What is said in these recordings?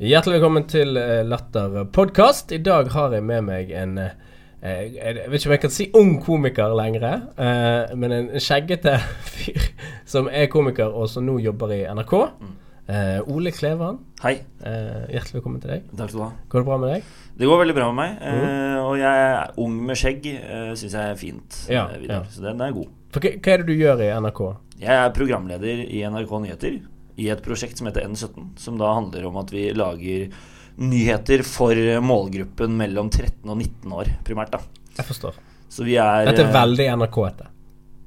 Hjertelig velkommen til eh, Latter podkast. I dag har jeg med meg en eh, Jeg vet ikke om jeg kan si ung komiker lenger, eh, men en skjeggete fyr som er komiker, og som nå jobber i NRK. Eh, Ole Klevan, Hei. eh, hjertelig velkommen til deg. Takk skal du ha. Går det bra med deg? Det går veldig bra med meg. Mm. og jeg er ung med skjegg. Syns jeg er fint. Ja, eh, ja. Så den er god. For hva er det du gjør i NRK? Jeg er programleder i NRK Nyheter i et prosjekt som heter N17, som da handler om at vi lager nyheter for målgruppen mellom 13 og 19 år, primært. da Jeg forstår. Så vi er Dette er eh, veldig NRK-ete.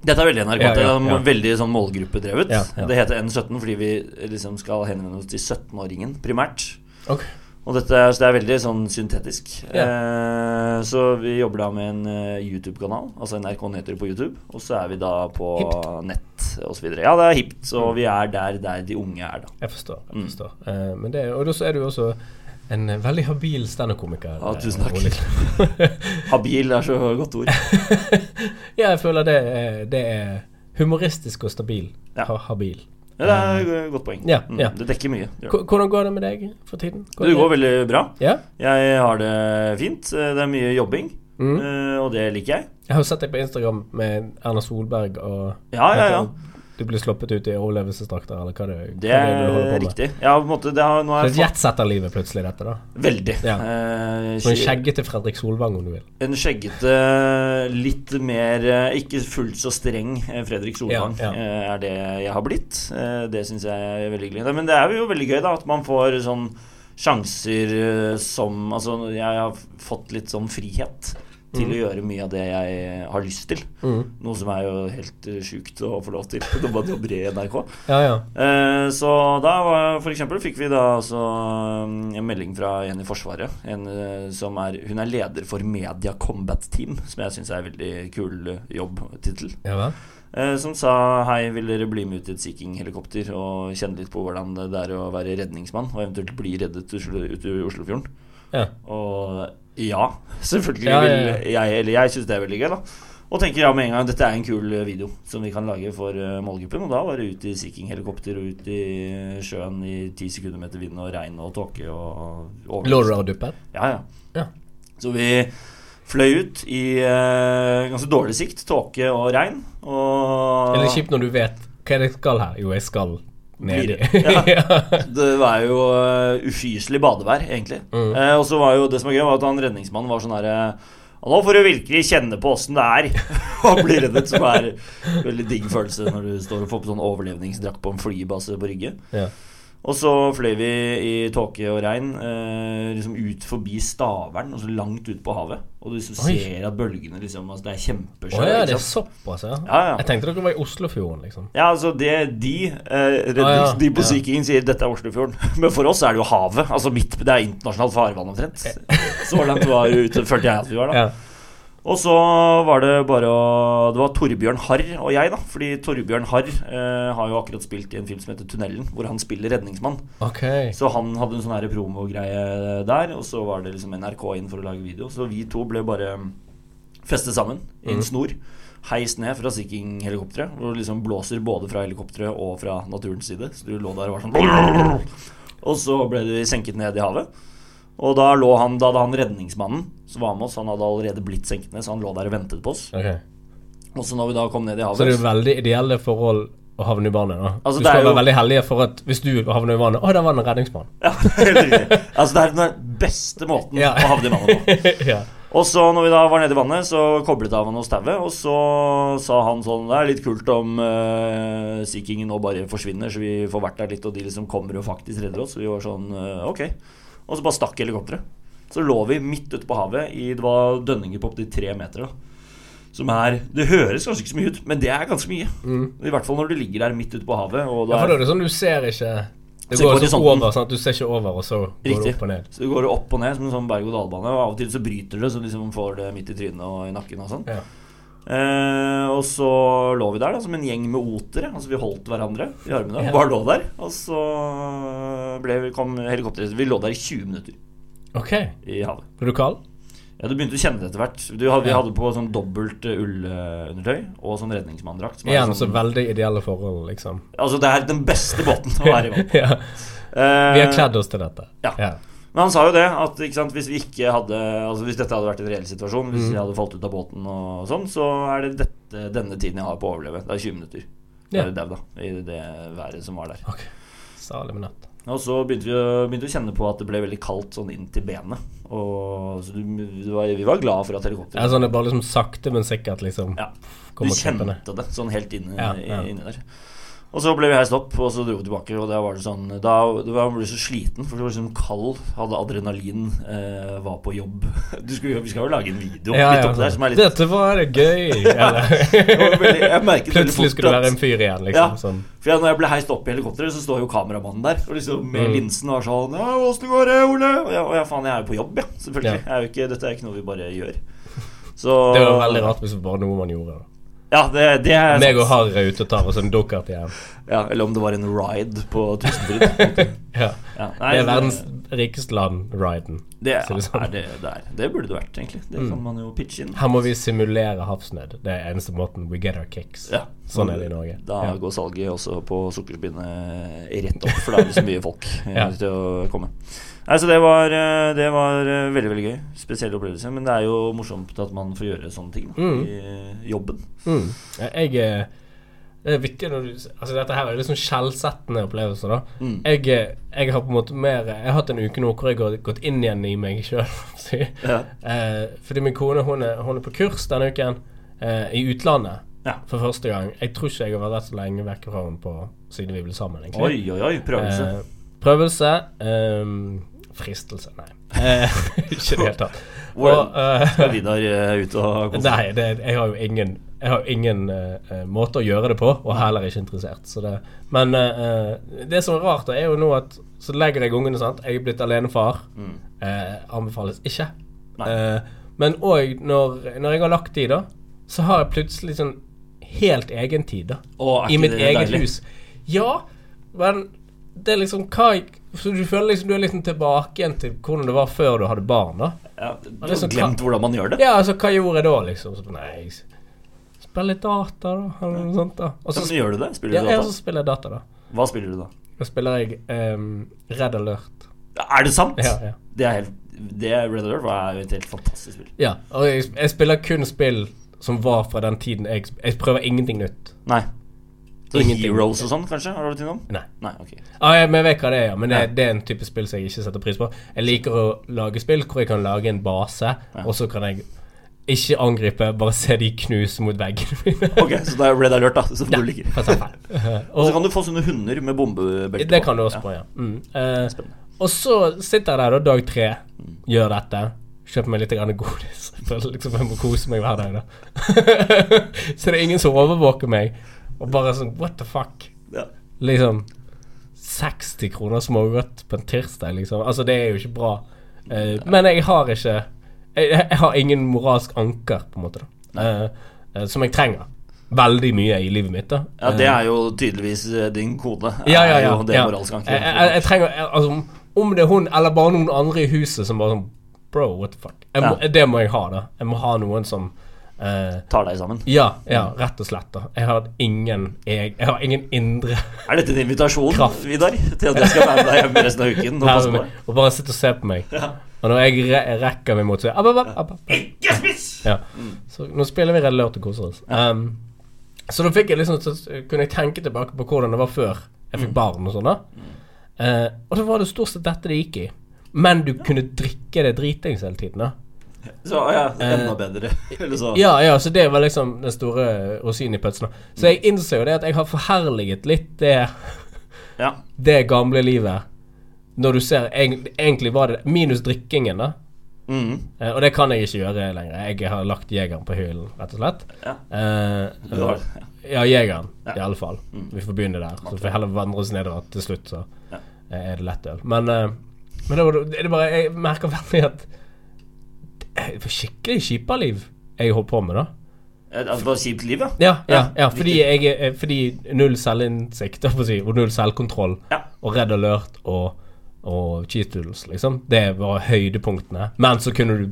Dette er veldig NRK. Ja, ja, ja. veldig sånn målgruppedrevet. Det heter N17 fordi vi liksom skal henvende oss til 17-åringen, primært. Ok. Og dette, så det er veldig sånn syntetisk. Eh, så vi jobber da med en eh, YouTube-kanal, altså NRK Nyheter på YouTube. Og så er vi da på Hipt. nett osv. Ja, det er hipt, så vi er der der de unge er, da. Jeg forstår. jeg Mm. forstår Eh, men det, Og så er du også en eh, veldig habil standup-komiker. Ja, eh, tusen takk. Habil er så godt ord. ja, jeg føler det det er humoristisk og stabil. Ja. Ha, habil. Ja, det er et godt poeng. Ja, Mm, ja. Det dekker mye. Ja. Hvordan går det med deg for tiden? det. det går veldig bra. Ja? Jeg har det fint. Eh, Det er mye jobbing, Mm. Uh, og det liker jeg. Jeg har jo sett deg på Instagram med Erna Solberg og Ja, ja, ja. Du blir sluppet ut i overlevelsesdrakter, eller hva det, Det hva det du holder er på med. riktig. Ja, på en måte det har, Nå Så har jeg fått jetsetterlivet plutselig, dette, da. Veldig. Ja. Uh, Så en skjeggete Fredrik Solvang, om du vil. En skjeggete, litt mer eh, Ikke fullt så streng eh, Fredrik Solvang Ja, ja. eh, er det jeg har blitt. Eh, Det syns jeg er veldig hyggelig. Men det er jo veldig gøy, da, at man får sånn sjanser eh, som Altså, jeg har fått litt sånn frihet til å gjøre mye av det jeg har lyst til. Mm. Noe som er jo helt uh, sjukt å få lov til når man jobber i NRK. Ja, ja. Eh, så da var, for eksempel fikk vi da altså um, en melding fra en i Forsvaret. En eh, som er Hun er leder for Media Combat Team, som jeg syns er en veldig kul eh, jobbtittel. ja? Eh, som sa hei, vil dere bli med ut i et Sea King-helikopter og kjenne litt på hvordan det er å være redningsmann, og eventuelt bli reddet ut ut i Oslofjorden? Ja. Og ja, selvfølgelig Ja, ja, vil jeg Eller jeg syns det er veldig gøy, da. Og tenker ja med en gang dette er en kul eh, video som vi kan lage for eh, målgruppen. Og da var det ut i Sea King-helikopter og ut i sjøen i ti sekunder Etter vind og regn og tåke og over- Lå og duppet? Ja, ja. Ja. Så vi fløy ut i uh, ganske dårlig sikt. Tåke og regn. Og Eller kjipt når du vet Hva er det jeg skal her? Jo, jeg skal ned Ja. Det var jo uh, ufyselig badevær, egentlig. Mm. Eh, og så var jo det som var gøy, var at han redningsmannen var sånn herre «Ja, Nå får du virkelig kjenne på åssen det er å bli reddet, som er en veldig digg følelse når du står og får på sånn overlevningsdrakt på en flybase på Rygge. Ja. Og så fløy vi i tåke og regn eh, liksom ut forbi Stavern, altså langt ut på havet. Og du liksom ser at bølgene liksom altså Det er kjempesjø. Oh, ja, det er såpass, ja. Ja, ja. Jeg tenkte dere var i Oslofjorden, liksom. Ja, altså det De, eh, rednings, Ah, ja. de på. Sea King sier dette er Oslofjorden. Men for oss er det jo havet. Altså midt, Det er internasjonalt farvann omtrent. Så langt var det ute, følte jeg at vi var da. Og så var det bare å Det var Torbjørn Harr og jeg, da. Fordi Torbjørn Harr eh, har jo akkurat spilt i en film som heter Tunnelen, hvor han spiller redningsmann. Okay. Så han hadde en sånn promogreie der, og så var det liksom NRK inn for å lage video. Så vi to ble bare festet sammen i en mm. snor. Heist ned fra Sea King-helikopteret, hvor det liksom blåser både fra helikopteret og fra naturens side. Så du lå der og var sånn Og så ble du senket ned i havet. Og da lå han, da hadde han redningsmannen som var med oss, han hadde allerede blitt senket ned, så han lå der og ventet på oss. Okay. Og så når vi da kom ned i havet Så det er jo veldig ideelle forhold å havne i vannet, da. Altså, du skal jo- være veldig heldig for at hvis du havner i vannet Å, der var det en redningsmann. Ja. Altså det er den beste måten Ja. å havne i vannet på. ja. Og så når vi da var nede i vannet, så koblet av han oss tauet. Og så sa han sånn Det er litt kult om uh, Sea Kingen nå bare forsvinner, så vi får vært der litt, og de liksom kommer og faktisk redder oss. Så vi var sånn uh, Ok. Og så bare stakk helikopteret. Så lå vi midt ute på havet i Det var dønninger på opptil tre meter. da Som er Det høres kanskje ikke så mye ut, men det er ganske mye. I hvert fall når du ligger der midt ute på havet. Og det ja, for da er, det sånn du ser ikke Det går sånn over, sånn at du ser ikke over, og så går Riktig. det opp og ned. så det går opp og ned som en sånn berg-og-dal-bane. Og av og til så bryter det, så liksom får det midt i trynet og i nakken og sånn. Ja. Eh, og så lå vi der da som en gjeng med otere. Altså Vi holdt hverandre i armene Ja. og bare lå der. Og så ble vi, kom helikopteret Vi lå der i 20 minutter Ok. i havet. Ble du kald? Ja, du begynte å kjenne det etter hvert. Du, hadde- Vi Ja. hadde på sånn dobbelt eh, ullundertøy og sånn redningsmanndrakt. som er Igjen så sånn, veldig ideelle forhold, liksom. altså, det er den beste båten å være i vann. ja. Eh, Vi har kledd oss til dette. ja. Men han sa jo det, at sant, hvis vi ikke hadde Altså hvis dette hadde vært en reell situasjon, hvis Mm. jeg hadde falt ut av båten og sånn, så er det dette, denne tiden jeg har på å overleve. Det er 20 minutter. Ja. Ja. Dau, da. I det været som var der. Okay. Salig med natt. Og så begynte vi, å, begynte vi å kjenne på at det ble veldig kaldt sånn inn til benet. Og så du, du var, vi var glad for at Ja, helikopteret sånn det bare liksom sakte, men sikkert liksom Ja. Du kjente det sånn helt inne, Ja, ja. inni der. Og så ble vi heist opp, og så dro vi tilbake. Og da var det sånn Da da ble så sliten, for du var liksom kald, hadde adrenalin, eh, var på jobb. Du skulle, vi skal jo lage en video Ja, ja, der som er litt Dette var gøy! Eller var veldig- Jeg Plutselig skulle du være en fyr igjen, liksom. Ja. Sånn. For jeg, når jeg ble heist opp i helikopteret, så står jo kameramannen der og liksom med Mm. linsen og var sånn Ja, åssen går det, Ole? Og jeg, og jeg, faen, jeg er jo på jobb, ja. Selvfølgelig. Ja. Jeg er ikke, dette er ikke noe vi bare gjør. Så Det var veldig rart hvis det var noe man gjorde. da. Ja, det, det er Meg og Harry er ute og tar oss en dukkert igjen. Ja, eller om det var en ride på Tusenfryd. Ja. Ja, nei, Det er verdens rikeste land-riden. Det er, Så det sånn. er det, det er. Det burde det vært, egentlig. Det Mm. kan man jo pitche inn. Her må vi simulere havsnød. Det er eneste måten we get our kicks. Ja. Sånn er det i Norge. Da Ja. går salget også på sukkerspinnet rett opp, for da er det så mye folk eh, Ja. til å komme. Nei, så det var, eh, det var eh, veldig, veldig gøy. Spesiell opplevelse. Men det er jo morsomt at man får gjøre sånne ting da, Mm. i jobben. Mm. Jeg Det er viktig når du Altså, dette her er litt sånn skjellsettende opplevelser, da. Mm. Jeg, eh, jeg har på en måte mer Jeg har hatt en uke nå hvor jeg har gått inn igjen i meg sjøl. Ja. eh, fordi min kone hun er, hun er på kurs denne uken eh, i utlandet Ja. for første gang. Jeg tror ikke jeg har vært så lenge vekk fra henne på siden vi ble sammen. egentlig Oi, oi, oi. Prøvelse. Eh, prøvelse. ehm, fristelse, nei. Eh, ikke i det hele tatt. Hvordan eh, skal Vidar eh, ut og kose seg? Nei, det, jeg har jo ingen Jeg har ingen eh, måte å gjøre det på, og heller ikke interessert. Så det, men eh, det som er rart, da, er jo nå at så legger jeg ungene, sant. Jeg er blitt alenefar. Mm. Uh, anbefales ikke. Men òg når, når jeg har lagt tid, da, så har jeg plutselig sånn helt egen tid, da. Er I mitt eget deilig? hus. Ja, men det er liksom hva Så du føler liksom du er liksom tilbake igjen til hvordan det var før du hadde barn, da. Ja, du har så glemt hvordan man gjør det. Ja, altså, hva gjorde jeg da, liksom? Så, nei, jeg spiller litt data, da, eller noe sånt, da. Og så Ja, men gjør du det? Spiller du du ja, data? så spiller jeg data, da. Hva spiller du da? Da spiller jeg um, Red Alert. Er det sant? Ja, ja. Det er helt Det er Red Alert er jo et helt fantastisk spill. ja og jeg, jeg spiller kun spill som var fra den tiden jeg Jeg prøver ingenting nytt. Nei. Så Ingenting. Heroes og sånn, kanskje? Har du vært innom? Nei. Nei, ok. Ah, jeg, men jeg vet hva det er, ja. men det, Ja. det er en type spill som jeg ikke setter pris på. Jeg liker å lage spill hvor jeg kan lage en base, og så kan jeg ikke angripe, bare se de knuse mot veggen. Ok, Så det er Red Alert, da, Så får ja, du ligge. Og så kan du få sånne hunder med bombebelte det kan du også på, ja. Mm. Uh, og så sitter jeg der da dag tre, gjør dette. Kjøper meg litt godis. For liksom jeg må kose meg hver dag, da. så det er ingen som overvåker meg. Og bare sånn What the fuck? Ja. Liksom 60 kroner smågodt på en tirsdag, liksom. Altså, det er jo ikke bra. Eh, men jeg har ikke jeg, jeg har ingen moralsk anker, på en måte, da. Eh, eh, som jeg trenger. Veldig mye i livet mitt, da. ja, det er jo tydeligvis eh, din kode. Ja, ja, ja. det ja. moralske Jeg, jeg, jeg trenger Altså, om- det er hun eller bare noen andre i huset som bare sånn Bro, what the fuck? Må, Ja. Det må jeg ha, da. Jeg må ha noen som eh, Tar deg sammen. Ja, ja, rett og slett. da Jeg har ingen Jeg, jeg har ingen indre Er dette en invitasjon. Vidar? Til at jeg skal være med deg hjemme resten av uken? Og? Og bare sitte og se på meg. Ja. Og når jeg re rekker meg mot så, abba, abba, ab, ab, ab. Ikke spiss! Ja. Så nå spiller vi Red Alert og koser oss. Um, så da fikk jeg liksom Så kunne jeg tenke tilbake på hvordan det var før jeg fikk barn og sånn. da Eh, Og da var det stort sett dette det gikk i. Men du kunne drikke det dritings hele tiden. da Så ja, enda bedre. Så Eh, Ja, ja, så det var liksom den store rosinen i pølsen. Så jeg innser jo det at jeg har forherliget litt det, Ja. det gamle livet. Når du ser Egentlig, var det minus drikkingen, da. Mm. Uh, og det kan jeg ikke gjøre lenger. Jeg har lagt jegeren på hyllen, rett og slett. ja. uh, har. Ja. ja, jegeren, Ja. i alle fall. Mm. Vi får begynne der. Så får vi heller vandre oss nedover til slutt, så Ja. uh, er det lettøl. Men, eh, men det, var, det bare Jeg merker veldig at det er skikkelig kjipa liv jeg holder på med, da. Altså, bare kjipt liv, ja? Ja, ja, fordi, jeg, fordi null selvinnsikt, og null selvkontroll, Ja. og Red Alert og, og Cheese Doodles, liksom, det var høydepunktene. Men så kunne du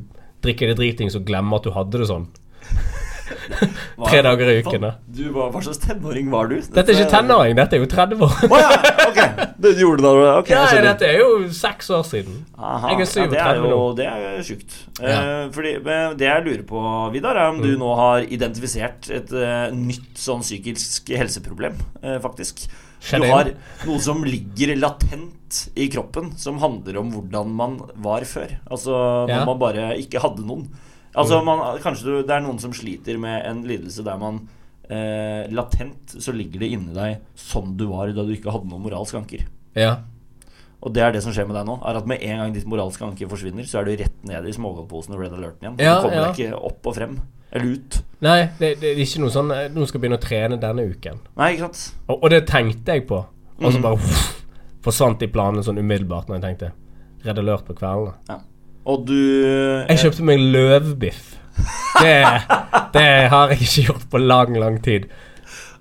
drikke det dritings og glemme at du hadde det sånn. Tre dager i uken, hva, hva slags tenåring var du? Dette er ikke tenåring, dette er jo 30 år. oh, ja, ok. Det du gjorde da okay, Ja, dette er jo seks år siden. Aha, Jeg er ja, det er 37 jo det er sjukt. Ja. Eh, fordi, det jeg lurer på, Vidar, er om Mm. du nå har identifisert et uh, nytt sånn psykisk helseproblem, eh, faktisk. Du har noe som ligger latent i kroppen, som handler om hvordan man var før. Altså når Ja. Mm. man bare ikke hadde noen. Altså man, Kanskje du, det er noen som sliter med en lidelse der man eh, latent så ligger det inni deg sånn du var da du ikke hadde noen moralsk anker. Ja. Og det er det som skjer med deg nå. Er at Med en gang ditt moralske anker forsvinner, så er du rett ned i smågodtposen og red alerten igjen. Ja, du kommer deg ikke opp og frem. Eller ut. Nei, det, det er ikke noe sånn eh, Nå skal jeg begynne å trene denne uken. Nei, ikke sant? Og, og det tenkte jeg på. Og så Mhm. bare uff, forsvant de planene sånn umiddelbart når jeg tenkte Red alert på kveldene. Ja. Og du Jeg kjøpte meg løvbiff. Det, det har jeg ikke gjort på lang, lang tid.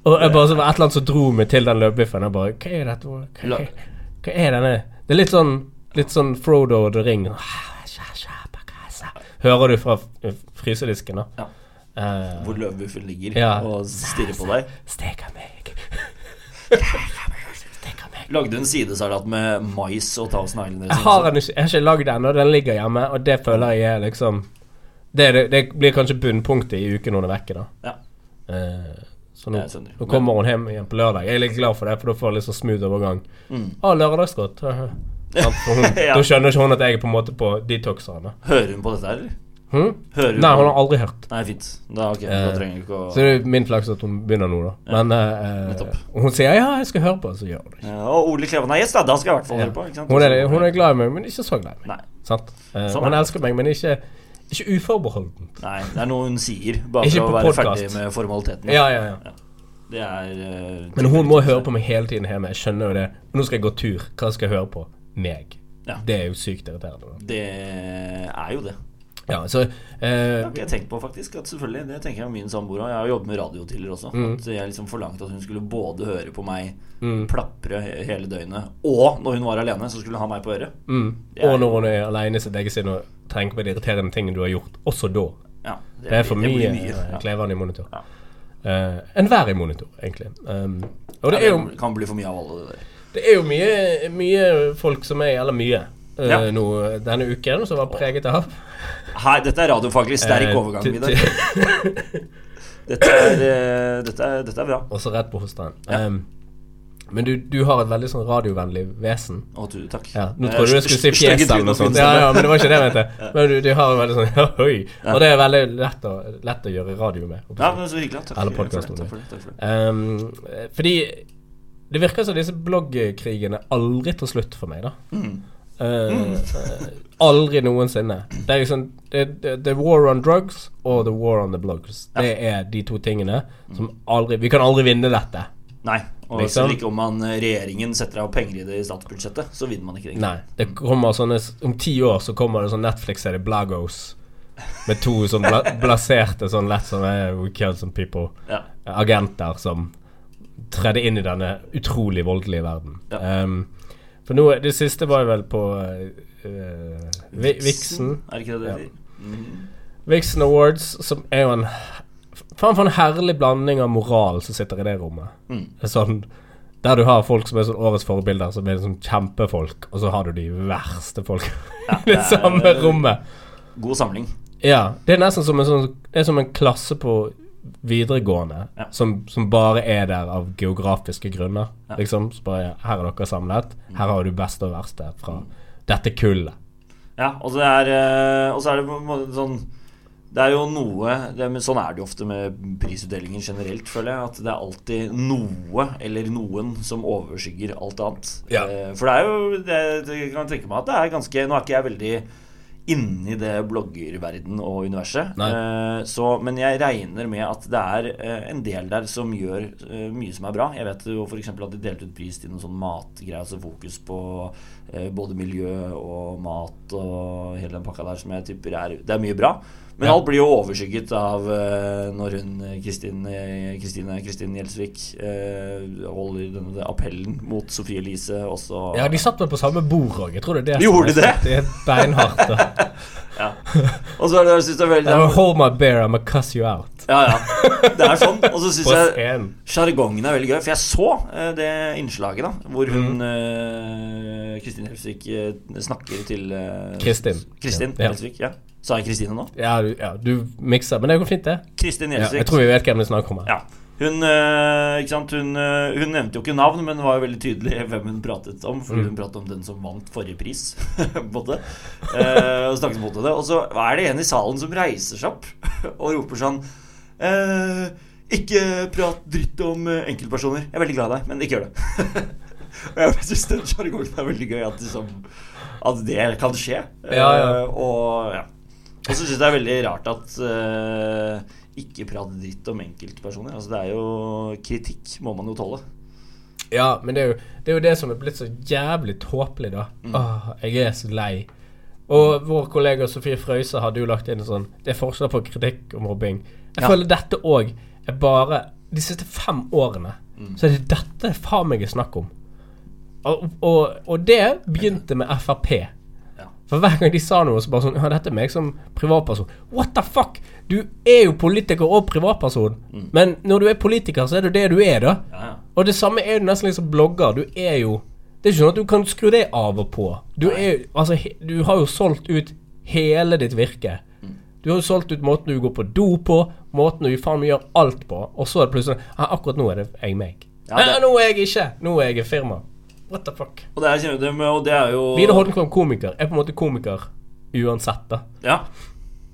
Og jeg bare, så var et eller annet som dro meg til den løvbiffen. Jeg bare Hva er dette? Hva, hva, hva er denne Det er litt sånn Litt sånn Frodo og The Ring. Hører du fra frysedisken, da? Ja. Eh, Hvor løvbiffen ligger Ja. og stirrer på deg. Stek av meg. Stek av meg. Lagde du en sidesalat med mais og Thousand Island? Jeg har den ikke, jeg har ikke lagd den, og den ligger hjemme, og det føler jeg er liksom Det, det, det blir kanskje bunnpunktet i uken hun er vekke, da. Ja. Uh, så nå, nå kommer hun hjem igjen på lørdag. Jeg er litt glad for det, for da får jeg litt sånn smooth overgang. Mm. Å, lørdagsgodt. Ja. Da skjønner ikke hun at jeg er på en måte på detoxeren. da. Hører hun på dette eller? Hm? Hører Nei, hun har aldri hørt. Nei, fint. Da, okay, da Eh, trenger jeg ikke å Så det er min flaks at hun begynner nå, da. Ja, Men uh, hun sier ja, jeg skal høre på, så gjør hun det ikke. ja, Og Ole Klevan er gjest, da. Da skal jeg i hvert fall Ja. høre på. Hun er, hun er glad i meg, men ikke så glad i meg. Er hun elsker meg, men ikke, ikke uforbeholdent. Nei, det er noe hun sier, bare for å være podcast. ferdig med formaliteten. Ja, ja, ja. Det er uh, Men hun må høre på meg hele tiden hjemme. Jeg skjønner jo det. Nå skal jeg gå tur. Hva skal jeg høre på? Meg. Ja. Det er jo sykt irriterende. da. Det er jo det. Ja, så Det eh, jeg tenkt på, faktisk. At selvfølgelig, Det tenker jeg om min samboer. Jeg har jobbet med radio tidligere også. Mm. At jeg liksom forlangte at hun skulle både høre på meg mm, plapre hele døgnet, og når hun var alene, så skulle hun ha meg på øret. mm. Det er- Og når hun er alene sitt eget sinn og tenker på de irriterende tingene du har gjort, også da. Ja, Det er for det mye, Ja. klevende i monitor. Ja. Uh, Enhver i monitor, egentlig. Um, og det Ja, er jo, kan bli for mye av alle det der. det er jo mye, mye folk som er Eller mye. Eh, uh, nå denne uken som var preget av Her, dette er radiofaglig sterk eh, overgang, Vidar. Dette, eh, dette, dette er bra. Også rett på hosten. Ja. Um, men du, du har et veldig sånn radiovennlig vesen. Å, du, takk. Ja, nå trodde du jeg skulle si fjes eller noe sånt. Ja, ja, men det var ikke det jeg mente. Men du, du har en veldig sånn ja, Oi. Og det er veldig lett å, lett å gjøre radio med. Ja, men så hyggelig. Takk, Eller for takk for. Takk for det. Um, fordi det virker som disse bloggkrigene aldri tar slutt for meg, da. Mm. Uh, uh, aldri noensinne. Det er liksom det, er war on drugs og the war on the blogs. Det er de to tingene som aldri Vi kan aldri vinne dette. Nei. Og Liksom. selv ikke om man, eh, regjeringen setter av penger i det i statsbudsjettet, så vinner man ikke det. Nei. Det kommer sånne Om ti år så kommer det sånn Netflix-serie Blagos med to sånn bla, blaserte sånn lett eh, We killed some people. Ja. Agenter som tredde inn i denne utrolig voldelige verden. Ja. Um, for nå Det siste var jo vel på uh, Vixen. Er det ikke det det Ja. sier? Mhm. Vixen Awards, som er jo en Faen for en herlig blanding av moral som sitter i det rommet. Mm. Sånn Der du har folk som er sånn årets forbilder, som er sånn kjempefolk, og så har du de verste folk Ja, i det det samme rommet. God samling. Ja. Det er nesten som en sånn Det er som en klasse på videregående Ja. som, som bare er der av geografiske grunner. Ja. Liksom. Så bare Her er dere samlet. Her har du beste og verste fra dette kullet. Ja, og så er, eh, og så er det sånn Det er jo noe det, men Sånn er det jo ofte med prisutdelingen generelt, føler jeg. At det er alltid noe eller noen som overskygger alt annet. Ja. Eh, For det er jo det, det kan jeg tenke meg at det er ganske Nå er ikke jeg veldig inni det bloggerverden og universet. Eh, så, men jeg regner med at det er eh, en del der som gjør eh, mye som er bra. Jeg vet jo f.eks. at de delte ut pris til noen sånn matgreier, altså fokus på både miljø og mat og hele den pakka der, som jeg tipper er Det er mye bra. Men alt blir jo overskygget av eh, når hun eh, Kristin eh, Kristine Kristin Gjelsvik eh, holder denne appellen mot Sofie Elise også. Ja, de satt vel på samme bord òg. Jeg tror det er det Gjorde de Det er beinhardt. da. Ja. Og så er det, synes det er veldig I'm hold my bear, I'm gonna cuss you out. Ja, ja. Det er sånn. Og så syns jeg sjargongen er veldig gøy. For jeg så eh, det innslaget da hvor hun Mm. eh, Kristin Helsvik eh, snakker til eh, Kristin. Kristin. Helsvik, ja. Sa jeg Kristine nå? Ja, du, ja, du mikser. Men det går fint, det. Kristin Ja, jeg tror vi vet hvem det snakker snakk om. her. Ja. Hun, eh, ikke sant? Hun, eh, hun nevnte jo ikke navn, men var jo veldig tydelig hvem hun pratet om. Fordi Mm. hun pratet om den som vant forrige pris. både. Eh, og snakket mot det Og så er det en i salen som reiser seg opp og roper sånn eh, Ikke prat dritt om enkeltpersoner. Jeg er veldig glad i deg, men ikke gjør det. og jeg syns den sjargongen er veldig gøy. At, liksom, at det kan skje. Ja, ja. Og ja. Og så syns jeg det er veldig rart at uh, ikke prat dritt om enkeltpersoner. Altså, det er jo kritikk, må man jo tåle. Ja, men det er, jo, det er jo det som er blitt så jævlig tåpelig, da. Mm. Åh, jeg er så lei. Og vår kollega Sofie Frøyse hadde jo lagt inn en sånn Det er forskjell på kritikk og mobbing. Jeg Ja. føler dette òg er bare De siste fem årene Mm. så er det dette faen meg er snakk om. Og, og, og det begynte med Frp. For hver gang de sa noe, så bare sånn Ja, dette er meg som privatperson. What the fuck? Du er jo politiker og privatperson. Mm. Men når du er politiker, så er det det du er, da. Ja, ja. Og det samme er jo nesten liksom blogger. Du er jo Det er ikke sånn at du kan skru det av og på. Du er jo Altså, du har jo solgt ut hele ditt virke. Mm. Du har jo solgt ut måten du går på do på, måten du faen meg gjør alt på, og så er det plutselig ja, Akkurat nå er det jeg meg. Ja, Nei, nå er jeg ikke. Nå er jeg firma. What the fuck? Og det er, kjempe- det, og det er jo Vidar Holmkvam, komiker, er på en måte komiker uansett, da. Ja.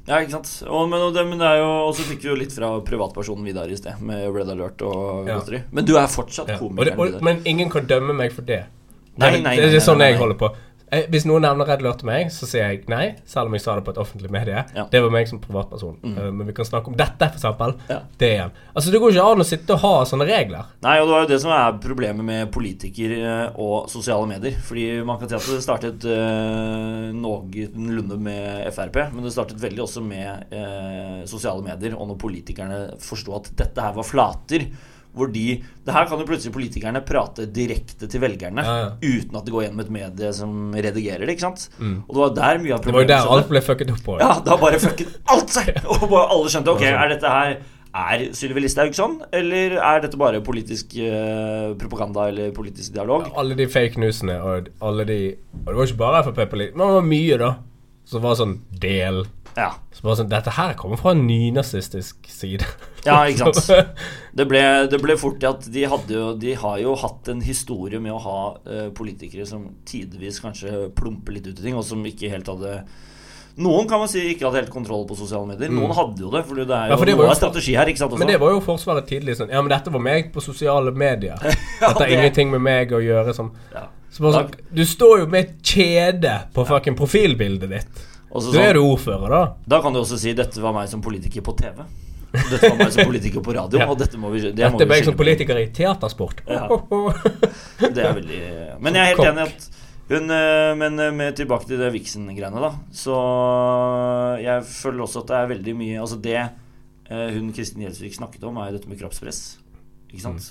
ja, ikke sant. Og, men, og det, men det er jo Og så fikk vi jo litt fra privatpersonen Vidar i sted, med Red Alert og Ja. godteri. Men du er fortsatt Ja. Og det, komikeren og, Vidar. men ingen kan dømme meg for det. Nei, nei, nei, det, nei, det er sånn nei, nei, jeg nei. holder på. Eh, Hvis noen nevner Red Alert til meg, så sier jeg nei, selv om jeg sa det på et offentlig medie. Ja. Mm. Det var meg som privatperson. Eh, Men vi kan snakke om dette, eksempel. Ja. Det igjen. Altså, det går ikke an å sitte og ha sånne regler. Nei, og det var jo det som er problemet med politikere og sosiale medier. Fordi man kan si at det startet uh, noenlunde med Frp, men det startet veldig også med eh, sosiale medier. Og når politikerne forsto at dette her var flater hvor de Det her kan jo plutselig politikerne prate direkte til velgerne Ja, ja. uten at det går gjennom et medie som redigerer det. ikke sant? Og det var der mye av problemet Det var jo der alt ble fucket opp på. Ja, da bare fucket alt seg! Og alle skjønte ok, er dette her Er Sylvi Listhaug sånn, eller er dette bare politisk uh, propaganda eller politisk dialog? Alle de fake newsene og alle de Og det var ikke bare Frp, men det var mye, da. Som var sånn del. Ja, Så bare sånn Dette her kommer fra en nynazistisk side. ja ikke sant. Det ble, det ble fort til at de jo De har jo hatt en historie med å ha uh, politikere som tidvis kanskje plumper litt ut i ting, og som ikke helt hadde noen kan man si ikke hadde helt kontroll på sosiale medier. Noen hadde jo det. For det er jo, Mm. Ja, det jo strategi her. ikke sant også? Men det var jo Forsvaret tidlig sånn Ja, men dette var meg på sosiale medier. Dette har det- ingenting med meg å gjøre Sånn. ja. så bare sånn, Du står jo med et kjede på fucking profilbildet ditt. Og så Da sånn- er du ordfører, da. Da kan du også si 'dette var meg som politiker på TV'. Dette var meg som politiker på radio. Ja. Dette må vi, det Dette vi meg som politiker i teatersport. Ja. Det er veldig Men jeg er helt Kokk. enig at hun eh, Men eh, med tilbake til det Vixen-greiene, da. Så jeg føler også at det er veldig mye Altså det eh, hun Kristin Gjelsvik snakket om, er jo dette med kroppspress.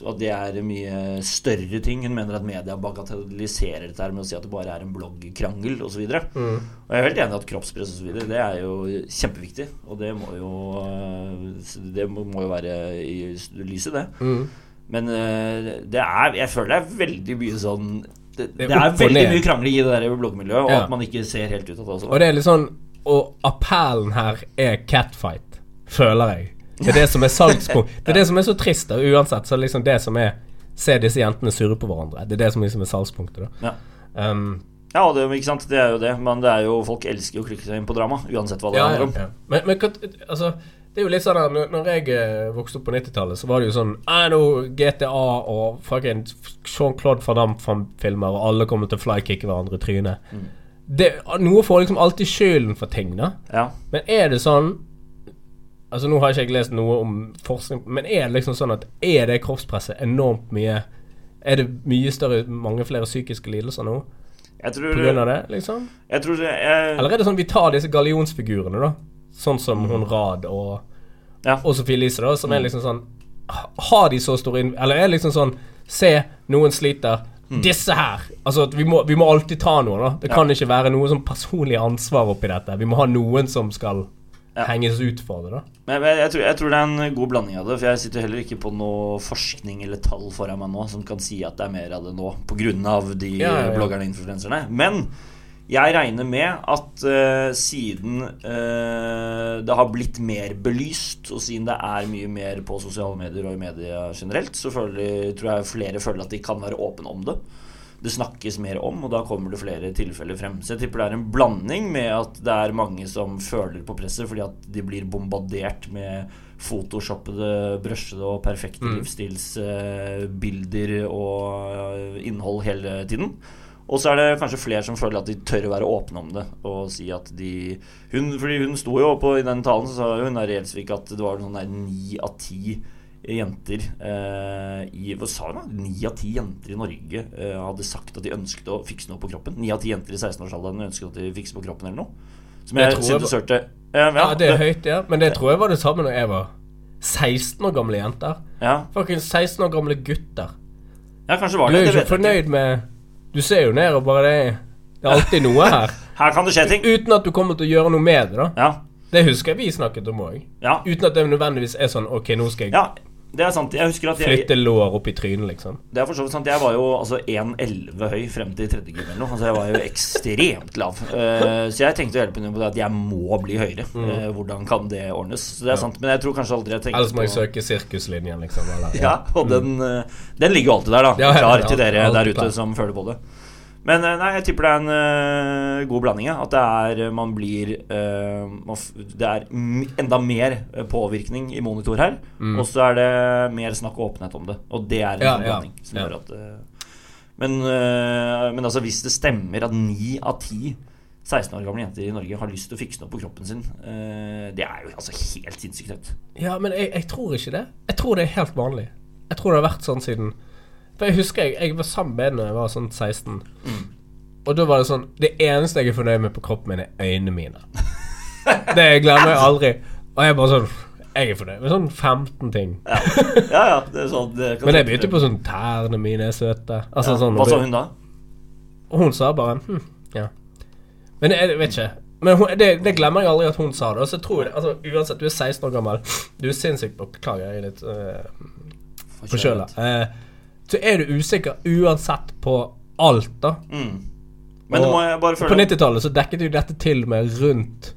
Og at det er mye større ting. Hun mener at media bagatelliserer dette med å si at det bare er en bloggkrangel osv. Mm. Og jeg er helt enig i at kroppspress og så videre, det er jo kjempeviktig. Og det må jo eh, Det må jo være i lyset, det. Mm. Men eh, det er Jeg føler det er veldig mye sånn Det, Det er veldig mye krangling i det der bloggmiljøet, og Ja. at man ikke ser helt ut av det også. Og det er litt sånn Og appellen her er catfight, føler jeg. Det er det som er salgspunkt. Det er det som er så trist, da, uansett. Så er liksom det som er Se disse jentene surre på hverandre. Det er det som liksom er salgspunktet, da. Ja. Um, Ja, det, ikke sant? det er jo det. Men det er jo folk elsker jo å klikke seg inn på drama, uansett hva det ja, handler ja, om. ja. Men, men altså det er jo litt sånn at når, jeg eh, vokste opp på 90-tallet, så var det jo sånn «Æ, nå GTA og fucking Jean-Claude Van Damme-filmer, og alle kommer til å flykicke hverandre i trynet. Mm. Det, noe får liksom alltid skylden for ting, da. Ja. Men er det sånn Altså Nå har ikke jeg lest noe om forskning, men er det liksom sånn at er det kroppspresset enormt mye Er det mye større, mange flere psykiske lidelser nå Jeg tror, på grunn av det, liksom? jeg tror det jeg, Eller er det sånn vi tar disse gallionsfigurene, da? Sånn som hun Rad og, Ja. og Sophie Elise, da, som er liksom sånn Har de så stor inn... Eller er det liksom sånn Se, noen sliter. Disse her. Altså vi må, vi må alltid ta noe, da. Det kan ikke være noe sånn personlig ansvar oppi dette. Vi må ha noen som skal Ja. henges ut på det, da. Men jeg, jeg, tror, jeg tror det er en god blanding av det. For jeg sitter heller ikke på noe forskning eller tall foran meg nå som kan si at det er mer av det nå, pga. de Ja, ja, ja. bloggerne og influenserne. Men jeg regner med at uh, siden uh, det har blitt mer belyst, og siden det er mye mer på sosiale medier og i media generelt, så føler, tror jeg flere føler at de kan være åpne om det. Det snakkes mer om, og da kommer det flere tilfeller frem. Så jeg tipper det er en blanding med at det er mange som føler på presset fordi at de blir bombardert med photoshoppede, brøsjede og perfekte livsstilsbilder og eh, innhold hele tiden. Og så er det kanskje flere som føler at de tør å være åpne om det og si at de hun, Fordi hun sto jo oppe i den talen, så sa hun der Gjelsvik at det var sånn ni av ti jenter eh, i Hva sa hun? Ni av ti jenter i Norge eh, hadde sagt at de ønsket å fikse noe på kroppen. Ni av ti jenter i 16-årsalderen ønsket at de fikse på kroppen eller noe. Som Jeg jeg syntes ja, Ja, det er høyt, ja. Men det tror jeg var det samme når jeg var 16 år gamle jenter. Ja, Fuckings 16 år gamle gutter. ja, kanskje var det. Du er jo ikke fornøyd med Du ser jo ned og bare det er, det er alltid noe her. Her kan det skje ting. Uten at du kommer til å gjøre noe med det, da. Ja, Det husker jeg vi snakket om òg. ja, Uten at det nødvendigvis er sånn Ok, nå skal jeg ja. Det er sant. Jeg husker at jeg, flytte lår opp i trynet, liksom. Det er for så vidt sant. Jeg var jo altså 1,11 høy frem til tredje gym eller noe. Altså jeg var jo ekstremt lav. Uh, så jeg tenkte å hjelpe henne på det at jeg må bli høyere. Uh, hvordan kan det ordnes? Så det er sant. Men jeg tror kanskje aldri jeg tenkte Ellers må jeg søke sirkuslinjen, liksom. Eller, Ja, og den, uh, den ligger jo alltid der, da. Ja, ja, Klar ja, til dere der ute som føler på det. Men eh, nei, jeg tipper det er en eh, god blanding. At det er Man blir eh, Det er enda mer eh, påvirkning i monitor her. Og så er det mer snakk og åpenhet om det. Og det er en Mm. Ja, blanding som gjør at eh, men, eh, men altså, hvis det stemmer at ni av ti 16 år gamle jenter i Norge har lyst til å fikse noe på kroppen sin, eh, det er jo altså helt sinnssykt høyt. Ja, men jeg, jeg tror ikke det. Jeg tror det er helt vanlig. Jeg tror det har vært sånn siden For jeg husker jeg, jeg var sammen med henne da jeg var sånn 16. Mm. Og da var det sånn Det eneste jeg er fornøyd med på kroppen min, er øynene mine. Det glemmer jeg aldri. Og jeg bare sånn Jeg er fornøyd med sånn 15 ting. Ja, ja, ja det er sånn det Men jeg begynte på sånn Tærne mine er søte. Altså ja. sånn Hva sa hun da? Og hun sa bare hm, ja. Men jeg, jeg vet ikke. Men hun, det, det glemmer jeg aldri at hun sa det. Og så tror jeg altså, Uansett, du er 16 år gammel. Du er sinnssykt Beklager, jeg er litt uh, forkjøla. Eh, så er du usikker uansett på alt, da. Mm. Men det må jeg bare På 90-tallet så dekket jo dette til med rundt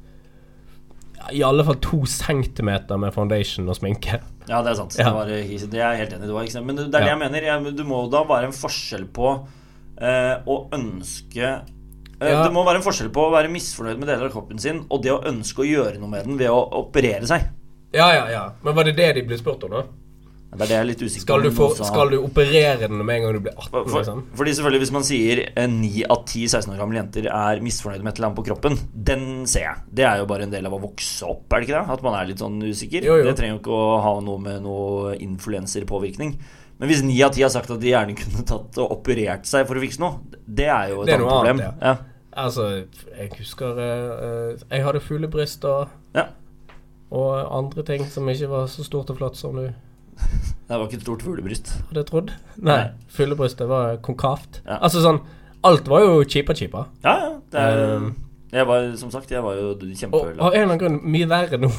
I alle fall to centimeter med foundation og sminke. Ja, det er sant. Ja. Det, var, det er helt enig. Det var, ikke? Men det, det er det Ja. jeg mener. Jeg, du må da være en forskjell på eh, å ønske eh, Ja. Det må være en forskjell på å være misfornøyd med deler av kroppen sin og det å ønske å gjøre noe med den ved å operere seg. Ja, ja, ja. Men var det det de ble spurt om, da? Det er det jeg er litt usikker Skal du, få, skal du operere den med en gang du blir 18? For, Liksom? fordi selvfølgelig Hvis man sier eh, ni av ti 16 år gamle jenter er misfornøyde med et eller annet på kroppen, den ser jeg. Det er jo bare en del av å vokse opp, er det ikke det? At man er litt sånn usikker. Jo, jo. Det trenger jo ikke å ha noe med noe influenserpåvirkning. Men hvis ni av ti har sagt at de gjerne kunne tatt og operert seg for å fikse noe, det er jo et annet problem. annet, ja. Altså, jeg husker eh, eh, Jeg hadde fuglebryst og, Ja. og andre ting som ikke var så stort og flott som du Det var ikke et stort fuglebryst. hadde jeg trodd. Nei, Nei. fuglebrystet var konkavt. Ja. Altså sånn Alt var jo cheaper-cheaper. Ja, ja. Det er, Um, jeg var, som sagt, jeg var jo Og kjempelav. av en eller annen grunn mye verre nå.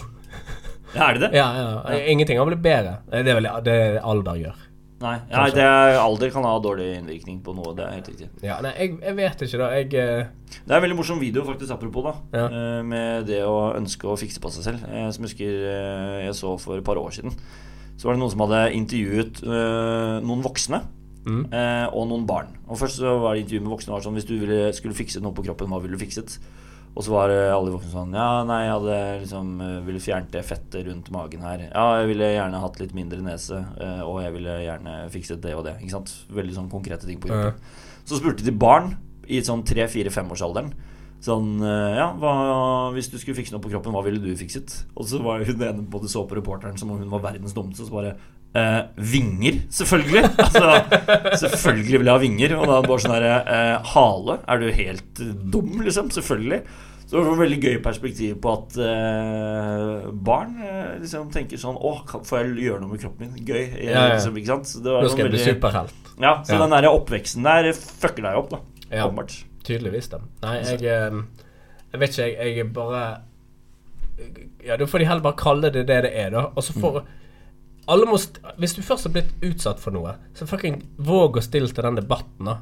Ja, er det det? Ja, ja. Ingenting har blitt bedre. Det er vel det alder gjør. Nei, Nei det er, alder kan ha dårlig innvirkning på noe. Det er helt riktig. Ja, nei, jeg, jeg vet ikke, da. Jeg uh... Det er en veldig morsom video, faktisk, apropos, da. Ja. Uh, Med det å ønske å fikse på seg selv. eh, Som jeg husker eh, jeg så for et par år siden. Så var det noen som hadde intervjuet eh, noen voksne. Mm. eh, Og noen barn. Og Først så var det intervju med voksne var sånn Hvis du ville, skulle fikset noe på kroppen, hva ville du fikset? Og så var alle de voksne sånn Ja, nei, jeg hadde liksom eh, ville fjernet det fettet rundt magen her. Ja, jeg ville gjerne hatt litt mindre nese, og jeg ville gjerne fikset det og det. Ikke sant? Veldig sånn konkrete ting på kroppen. Så spurte de barn i sånn 3-4-5-årsalderen Sånn, eh, ja, hva, hvis du skulle fikse noe på kroppen, hva ville du fikset? Og så var hun ene på det så på reporteren som om hun var verdens dummeste, og så bare eh, vinger, selvfølgelig. Altså, selvfølgelig vil jeg ha vinger. Og da bare sånn herre eh, Hale? Er du helt dum, liksom? Selvfølgelig. Så det var et veldig gøy perspektiv på at eh, barn eh, liksom tenker sånn Å, får jeg gjøre noe med kroppen min? Gøy. Jeg, Ja, ja. Liksom, ikke sant? Så det var Nå skal jeg veldig... bli superhelt. Ja, så Ja. den der oppveksten der fucker deg opp, da. Ja. Åpenbart. Tydeligvis, da. Nei, jeg eh, Jeg vet ikke, jeg, jeg bare Ja, da får de heller bare kalle det det det er, da. Og så får Alle må Hvis du først har blitt utsatt for noe, så fucking våg å stille til den debatten, da.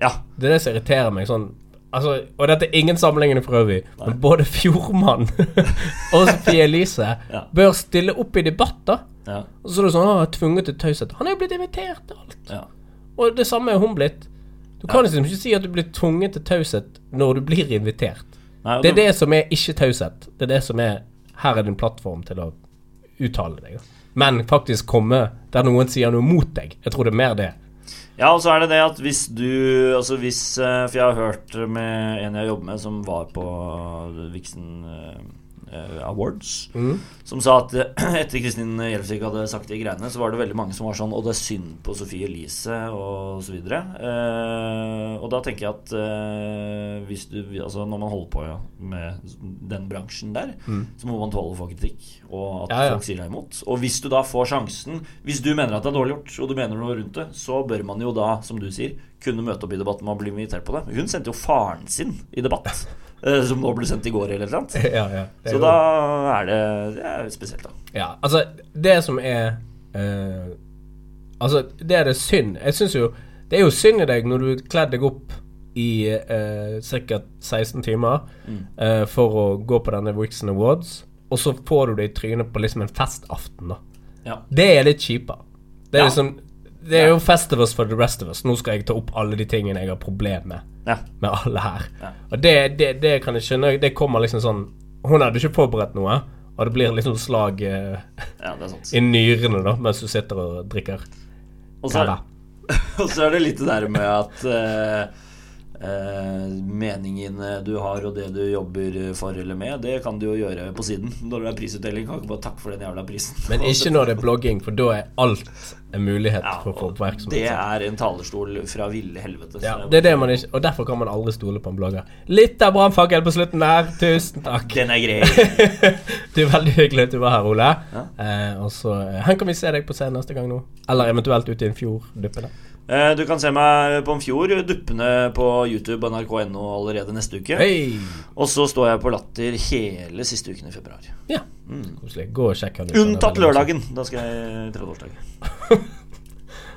Ja. Det er det som irriterer meg sånn Altså, og dette er ingen sammenligning for øvrig, men både Fjordmann og Sophie Elise Ja. bør stille opp i debatter. Ja. Og så er det sånn Å, tvunget til taushet. Han er jo blitt invitert til alt. ja. Og det samme er hun blitt. Du kan liksom ikke si at du blir tvunget til taushet når du blir invitert. Nei, Det er det- det som er ikke taushet. Det er det som er Her er din plattform til å uttale deg. Men faktisk komme der noen sier noe mot deg. Jeg tror det er mer det. Ja, og så er det det at hvis du Altså hvis eh, For jeg har hørt med en jeg jobber med, som var på Vixen eh, Awards, Mm. som sa at eh, etter Kristin Gjelsvik hadde sagt de greiene, så var det veldig mange som var sånn Og det er synd på Sofie Elise, og så videre. Eh, og da tenker jeg at eh, hvis du Altså når man holder på ja, med den bransjen der, så må man tåle å få kritikk, og at Mm. Ja, ja. folk sier deg imot. Og hvis du da får sjansen Hvis du mener at det er dårlig gjort, og du mener noe rundt det, så bør man jo da, som du sier, kunne møte opp i debatten og bli invitert på det. Hun sendte jo faren sin i debatt, eh, som nå ble sendt i går eller noe ja, ja. Så jo- da er det, det er spesielt, da. Ja, altså Det som er eh, Altså, det er det synd Jeg syns jo Det er jo synd i deg når du kledde deg opp i uh, ca. 16 timer eh, for å gå på denne Wixon Awards, og så får du det i trynet på liksom en festaften, da. Ja. Det er litt kjipere. Det er liksom Det er jo festivals for the rest of us. Nå skal jeg ta opp alle de tingene jeg har problemer med Ja. med alle her. Ja. Og det, det, det kan jeg skjønne. Det kommer liksom sånn Hun hadde ikke forberedt noe, og det blir liksom slag eh, ja, i nyrene da mens du sitter og drikker Og så er, og så er det litt det der med at eh, eh, meningene du har og det du jobber for eller med, det kan du jo gjøre på siden. Når det er prisutdeling, kan du ikke bare takke for den jævla prisen. Men ikke når det er blogging, for da er alt en mulighet Ja, for å få oppmerksomhet. det er en talerstol fra ville helvete. ja, det er det man ikke Og derfor kan man aldri stole på en blogger. Litt av brannfakkel på slutten der. Tusen takk. Den er grei. Det er veldig hyggelig at du var her, Ole. Ja. Eh, og så Hen Hvor kan vi se deg på scenen neste gang nå? Eller eventuelt ute i en fjord duppende? Eh, Du kan se meg på en fjord duppende på YouTube og nrk.no allerede neste uke. Hey. Og så står jeg på Latter hele siste uken i februar. Ja, koselig. Gå og sjekk han ut. Unntatt lørdagen. Da skal jeg 30-årsdag.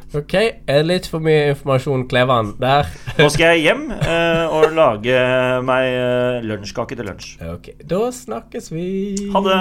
Ok, er litt for mye informasjon, Klevan, der? Nå skal jeg hjem eh, og lage meg eh, lunsjkake til lunsj. Ok, da snakkes vi. Ha det.